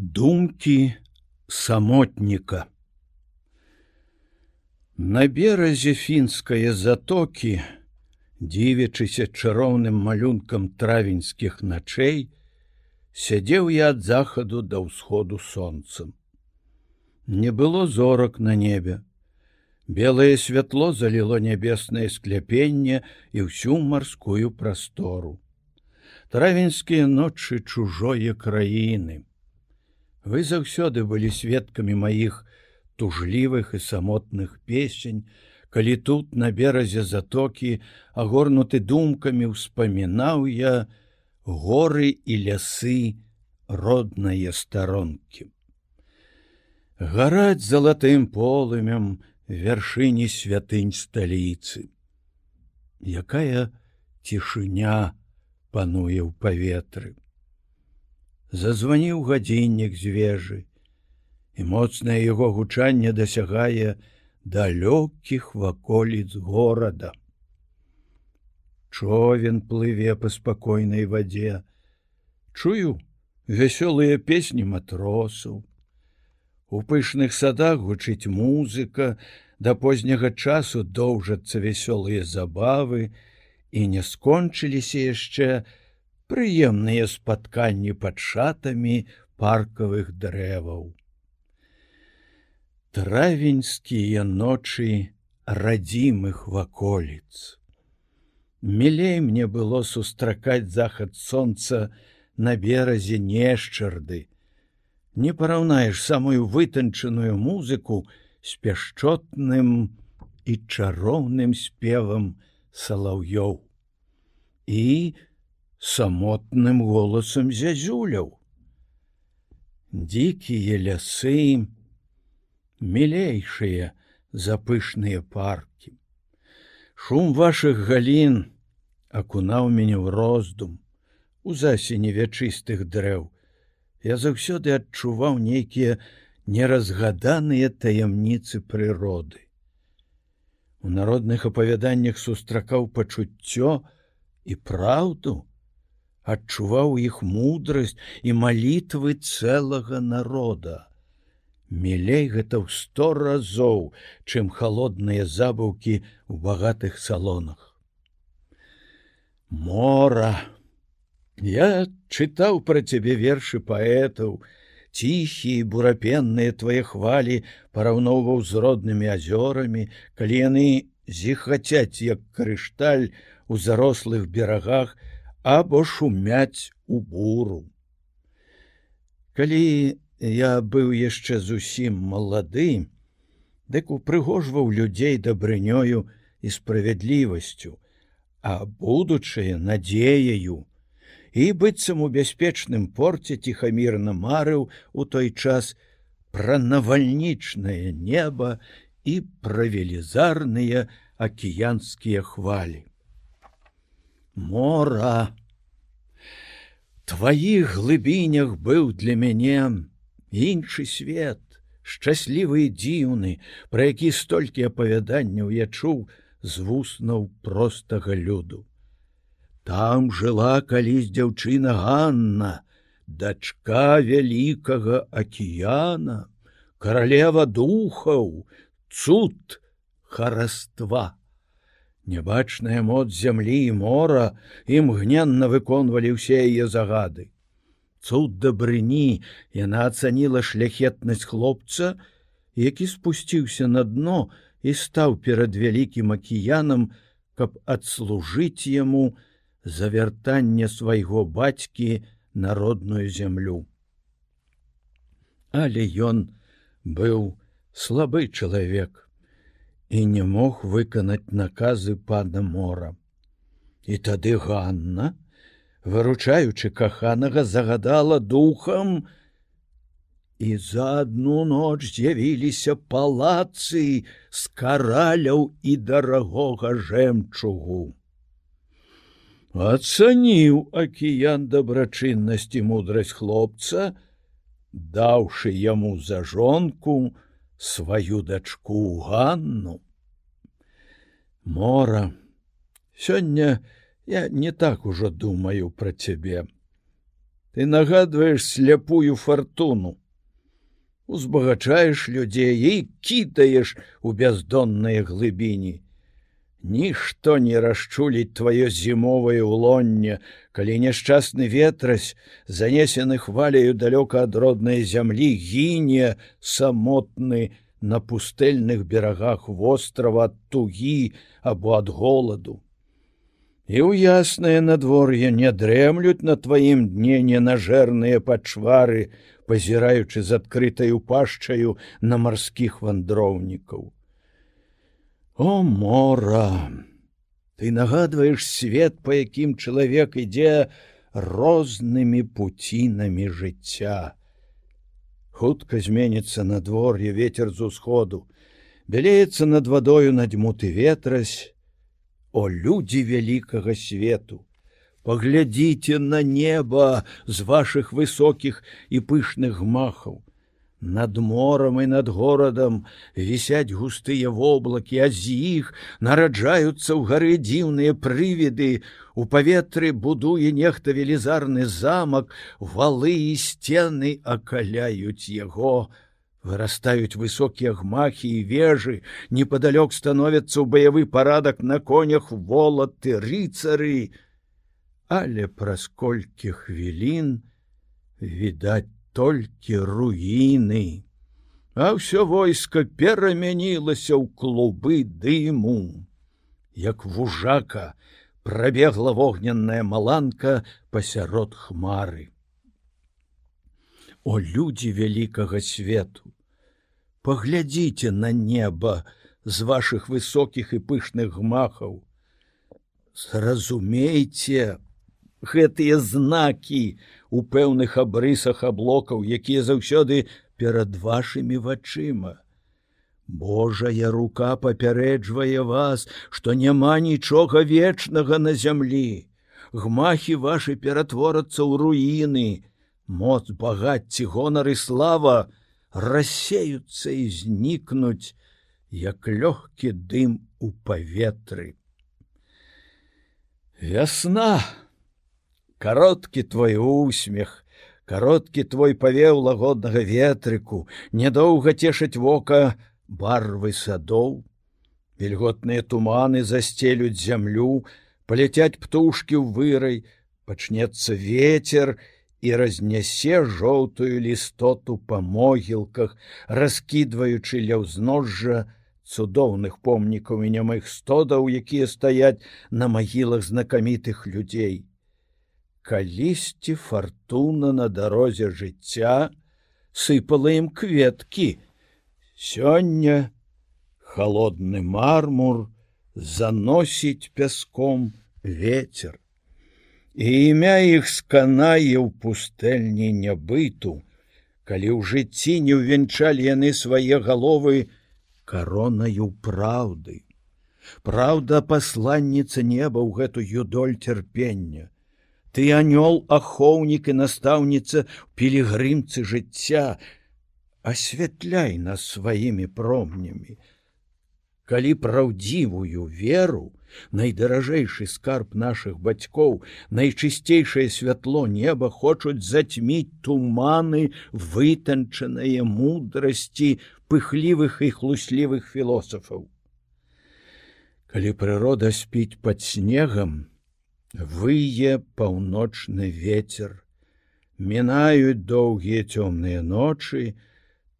Думкі самотніка. На беразе фінскае затокі, дзівячыся чароўным малюнкам травеньскіх начэй, сядзеў я ад захаду да ўсходу сонцам. Не было зорак на небе. Белае святло заліло нябеснае скляпенне і ўсю марскую прастору. Травеньскія ночы чужое краіны. Вы заўсёды былі сведкамі маіх тужлівых і самотных песень, калі тут на беразе затокі, агорнуты думкамі ўспамінаў я горы і лясы роднае старонкі. Гараць залатым полымем вяршыні святынь сталіцы. Якая цішыня пануе ў паветры зазваніў гадзіннік з вежы, і моцнае яго гучанне дасягае далёкіх ваколіц горада. Човен плыве па спакойнай вадзе. Чую вясёлыя песні матросаў. У пышных садах гучыць музыка, да позняга часу доўжацца вясёлыя забавы і не скончыліся яшчэ, прыемныя спатканні пад шатамі паркавых дрэваў. Травеньскія ночы радзімых ваколіц. Мілей мне было сустракаць захад сонца на беразе нешчарды. Не параўнаеш самую вытанчаную музыку з пяшчотным і чароўным спевам салаўёў. І, самотным голасам зязюляў. Дзікія лясы, мілейшыя запышныя паркі. Шум вашых галін акунаў мяне ў роздум у засені вячыстых дрэў. Я заўсёды адчуваў нейкія неразгаданыя таямніцы прыроды. У народных апавяданнях сустракаў пачуццё і праўду, адчуваў іх мудрасць і малітвы цэлага народа. Мелей гэта ў сто разоў, чым холодныя забаўкі ў багатых салонах. Мора. Я чытаў пра цябе вершы паэтаў, ціхія бурапенныя твае хвалі параўноўваў з роднымі азёрамі, калі яны зіхацяць як крышталь у зарослых берагах, або шумяць у буру. Калі я быў яшчэ зусім малады, дык упрыгожваў людзей дабрынёю і справядлівасцю, а будучае надзеяю, і быццам у бяспечным порце ціхамірна марыў у той час пра навальнічнае неба і пра велізарныя акіянскія хвалі мора. Тваіх глыбінях быў для мяне іншы свет шчаслівы дзіўны пра які столькі апавяданняў я чуў з вуснаў простага люду. Там жыла калісь дзяўчына Ганна дачка вялікага акіяна каралева духаў цуд хараства Нябачная моц зямлі і мора імгненна выконвалі ўсе яе загады. Цуд дабрыні яна ацаніла шляхетнасць хлопца, які спусціўся на дно і стаў перад вялікім акіянам, каб адслужыць яму завяртанне свайго бацькі народную зямлю. Але ён быў слабы чалавек і не мог выканаць наказы пана мора. І тады Ганна, выручаючы каханага загадала духам, і за адну ноч з'явіліся палацы з караляў і дарагога жэмчугу. Ацаніў акіян дабрачыннасці мудрасць хлопца, даўшы яму за жонку, сваю дачку Ганну. Мора, сёння я не так ужо думаю пра цябе. ты нагадваеш сляпую фартуну узбагачаеш людзей і кітаеш у бяздонныя глыбіні нішто не расчуліць тваё зімовае улонне калі няшчасны ветрась занесены хваляю далёка ад роднай зямлі гіне самотны на пустэльных берагах вострава ад тугі або ад голаду і ў яснае надвор'е не дрэмлюць на тваім дне ненажэрныя пачвары, пазіраючы з адкрытаю пашчаю на марскіх вандроўнікаў. О мора! Ты нагадваеш свет, па якім чалавек ідзе рознымі пуцінамі жыцця. Хутка зменіцца надвор'е ветер з усходу, бялеецца над вадою надзьмуты ветрась, О людзі вялікага свету, Паглядзіце на неба з вашых высокіх і пышных махаў. Над морам і над горадам вісяць густыя воблакі, а з іх нараджаюцца ў гары дзіўныя прывіды. У паветры будуе нехта велізарны замак, валы і сцены акаляюць яго, вырастаюць высокія гмахі і вежы непадалёк становяцца ў баявы парадак на конях волаты рыцары але праз колькі хвілін відаць толькі руіны а ўсё войска перамянілася ў клубы дыму. Як вужака прабегла вогненная маланка пасярод хмары. О людзі вялікага свету паглядзіце на неба з ваших высокіх і пышных гмахаў. Зразумейце гэтыя знакі у пэўных абрысах аблокаў якія заўсёды перад вашими вачыма. Божая рука папярэджвае вас што няма нічога вечнага на зямлі. Гмахі ваши ператворацца ў руіны. Моц багацці гонары слава рассеюцца і знікнуць, як лёгкі дым у паветры. Вясна, кароткі твой усмех, кароткі твой павеў лагоднага ветрыку, нядоўга цешаць вока барвы садоў. Вільготныя туманы засцелюць зямлю, паляцяць птушкі ў вырай, пачнецца ветер, і разнясе жоўтую лістоту па могілках, раскідваючы ля ўзножжа цудоўных помнікаў і нямых стодаў, якія стаяць на магілах знакамітых людзей. Калісьці фартуна на дарозе жыцця сыпала ім кветкі. Сёння холодны мармур заносіць пяском ветер і імя іх сканае ў пустэльні нябыту, калі ў жыцці не ўвянчалі яны свае галовы каронаю праўды. Праўда, пасланніца неба ў гэту юдоль цярпення. Ты анёл ахоўнік і настаўніца пілігрымцы жыцця, асвятляй нас сваімі промнямі. Калі праўдзівую веру, найдаражэйшы скарб наших бацькоў найчысцейшае святло неба хочуць зацьміць туманы вытанчаныя мудрасці пыхлівых і хлуслівых філосафаў калі прырода спіць под снегам вые паўночны ветер мінаюць доўгія цёмныя ночы.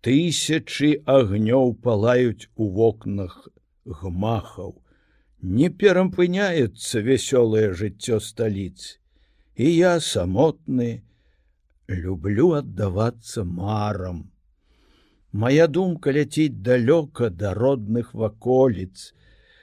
Тысячи агнёў палаюць у вокнах гмахаў. Не перапыняецца вясёлае жыццё сталіцы і я самотны. Люблю аддавацца марам. Моя думка ляціць далёка да родных ваколіц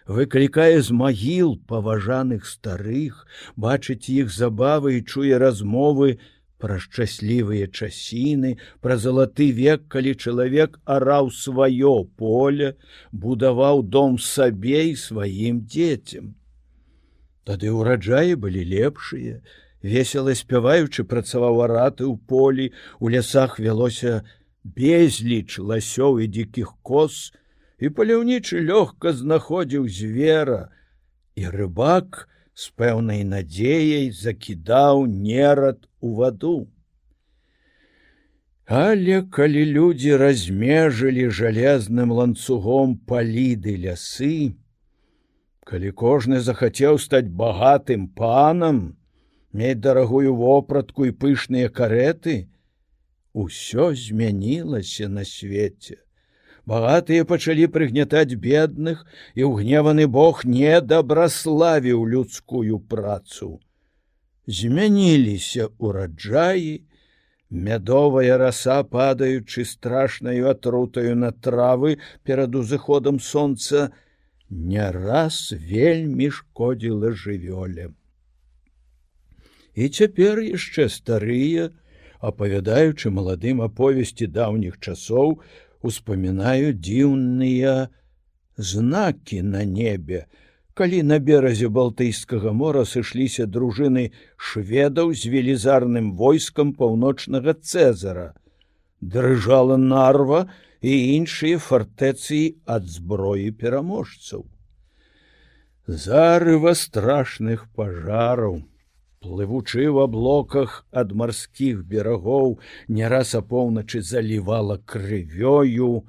выклікае з магіл паважаных старых бачыць іх забавы і чуе размовы пра шчаслівыя часіны, пра залаты век, калі чалавек араў сваё поле, будаваў дом сабе і сваім дзецям. Тады ўраджаі былі лепшыя, весела спяваючы працаваў араты ў полі, у лясах вялося безліч ласёў і дзікіх кос, і паляўнічы лёгка знаходзіў звера, і рыбак, з пэўнай надзеяй закідаў нерад у ваду. Але калі людзі размежылі жалезным ланцугом паліды лясы, калі кожны захацеў стаць багатым панам, мець дарагую вопратку і пышныя кареты, усё змянілася на свеце. Багатыя пачалі прыгнятаць бедных, і ўгневаны Бог не дабраславіў людскую працу. Змяніліся ураджаі, Мядовая раса, падаючы страшнаю атрутаю на травы перад узыходам сонца, не раз вельмі шкодзіла жывёле. І цяпер яшчэ старыя, апавядаючы маладым аповесці даўніх часоў, успамінаю дзіўныя знакі на небе, калі на беразе балтыйскага мора сышліся дружыны шведаў з велізарным войскам паўночнага цезара дрыжала нарва і іншыя фартэцыі ад зброі пераможцаў. Зарыва страшных пажараў плывучы в аблоках ад марскіх берагоў не раз апоўначы залівала крывёю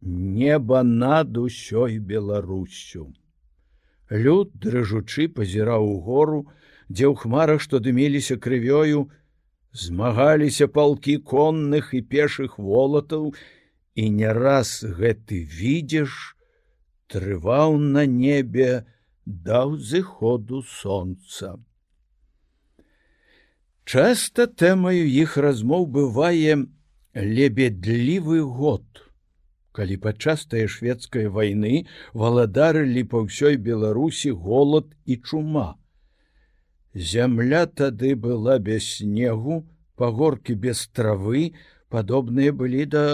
неба над усёй беларусю Люд дрыжучы пазіраў у гору, дзе ў хмарах, што дымеліся крывёю, змагаліся палкі конных і пешых волатаў, і не раз гэты відзеш, трываў на небе даў зыходу сонца. Часта тэмаю іх размоў бывае лебедлівы год. Калі падчас тае шведскай вайны валадарылі па ўсёй беларусі голад і чума. Зямля тады была без снегу пагоркі без травы падобныя былі да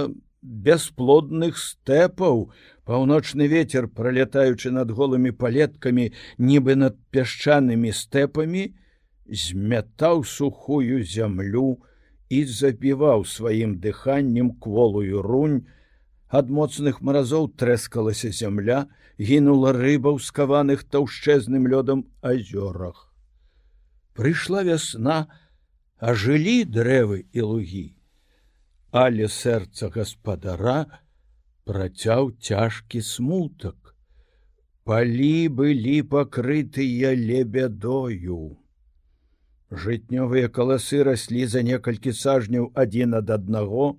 бясплодных стэпаў. Паўночны ветер пролетаючы над голымі палеткамі нібы над пясчанымі стэпамі змятаў сухую зямлю і забіваў сваім дыханнем кволую рунь ад моцных маразоў трэскалася зямля, гінула рыба ў скаваных таўшчэзным лёдам азёрах. Прыйшла вясна, ажылі дрэвы і лугі, але сэрца гаспадара працяў цяжкі смутак. Палі былі пакрытыя лебядою. Жытнёвыя каласы раслі за некалькі сажняў адзін ад аднаго,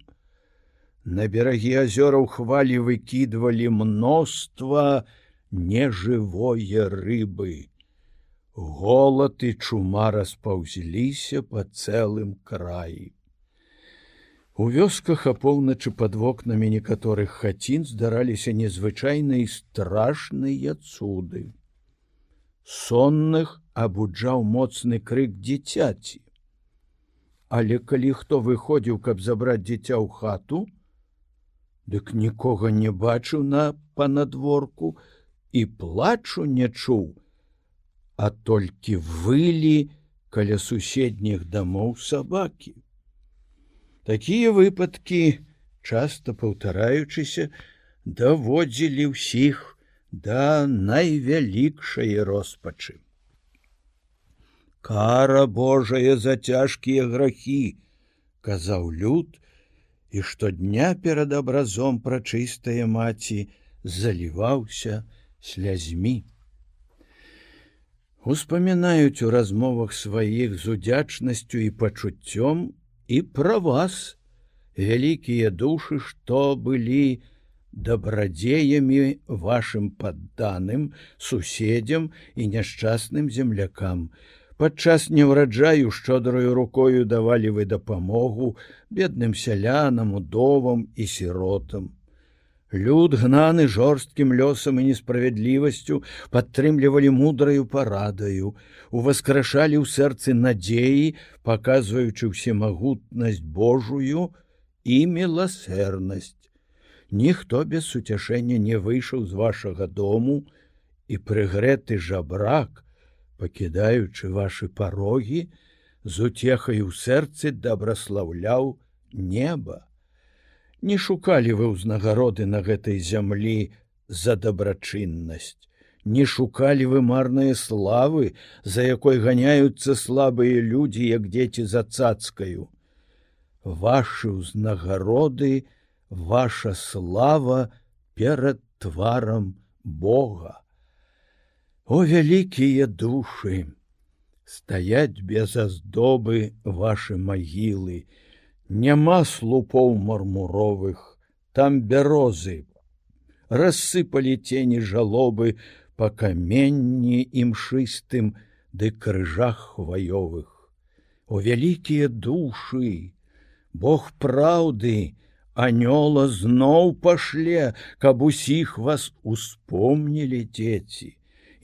На берагі азёраў хвалі выкідвалі мноства нежывое рыбы. Голад і чума распаўзліся па цэлым краі. У вёсках апоўначы пад вокнамі некаторых хацін здараліся незвычайныя страшныя цуды. Сонных абуджаў моцны крык дзіцяці. Але калі хто выходзіў, каб забраць дзіця ў хату, Дык нікога не бачыў на панадворку і плачу не чуў, а толькі вылі каля суседніх дамоў сабакі. Такія выпадкі, часта паўтараючыся, даводзілі ўсіх да найвялікшай роспачы. Кара Божая за цяжкія грахі, казаў люд, і штодня перад абразом прачыстая маці заліваўся слязьмі. Успамінаюць у размовах сваіх з удзячнасцю і пачуццём і пра вас, вялікія душы, што былі дабрадзеямі вашим падданым, суседзям і няшчасным землякам, падчас неўраджаю шчодраю рукою давалі вы дапамогу бедным сялянам удовам і сіротам. Люд гнаны жорсткім лёсам і несправядлівасцю падтрымлівалі мудраю парадаю уваскрашалі ў сэрцы надзеі паказваючы ўсемагутнасць божую і міласэрнасць. Ніхто без суцяшэння не выйшаў з вашага дому і прыгрэты жабрак пакідаючы ваши парогі з уцехай у сэрцы дабраслаўляў неба. Не шукалі вы ўзнагароды на гэтай зямлі за дабрачыннасць. Не шукалі вы марныя славы за якой ганяюцца слабыя людзі як дзеці за цацкаю. Ваши ўзнагароды, ваша слава перад тварам Бога. О вялікія душы, стаять без аздобы ваши магілы, няма слупоў мармуровых, там бярозы, рассыпалі тені жалобы па каменні імшыстым ды крыжах хваёвых. О вялікія душы, Бог праўды, анёла зноў пашле, каб усіх вас успомнілі дзеці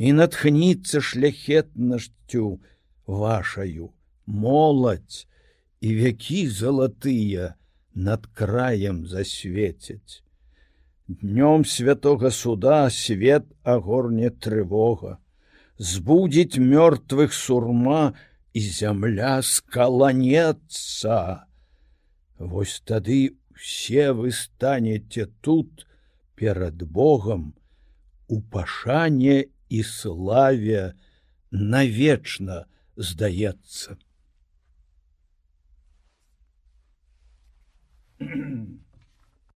і натхніцца шляхетнасцю вашаю моладзь і вякі залатыя над краем засвецяць. Днём святого суда свет агорне трывога, збудзіць мёртвых сурма і зямля скаланецца. Вось тады все вы станете тут перад Богом у пашане і славе навечна здаецца. Mm-hmm.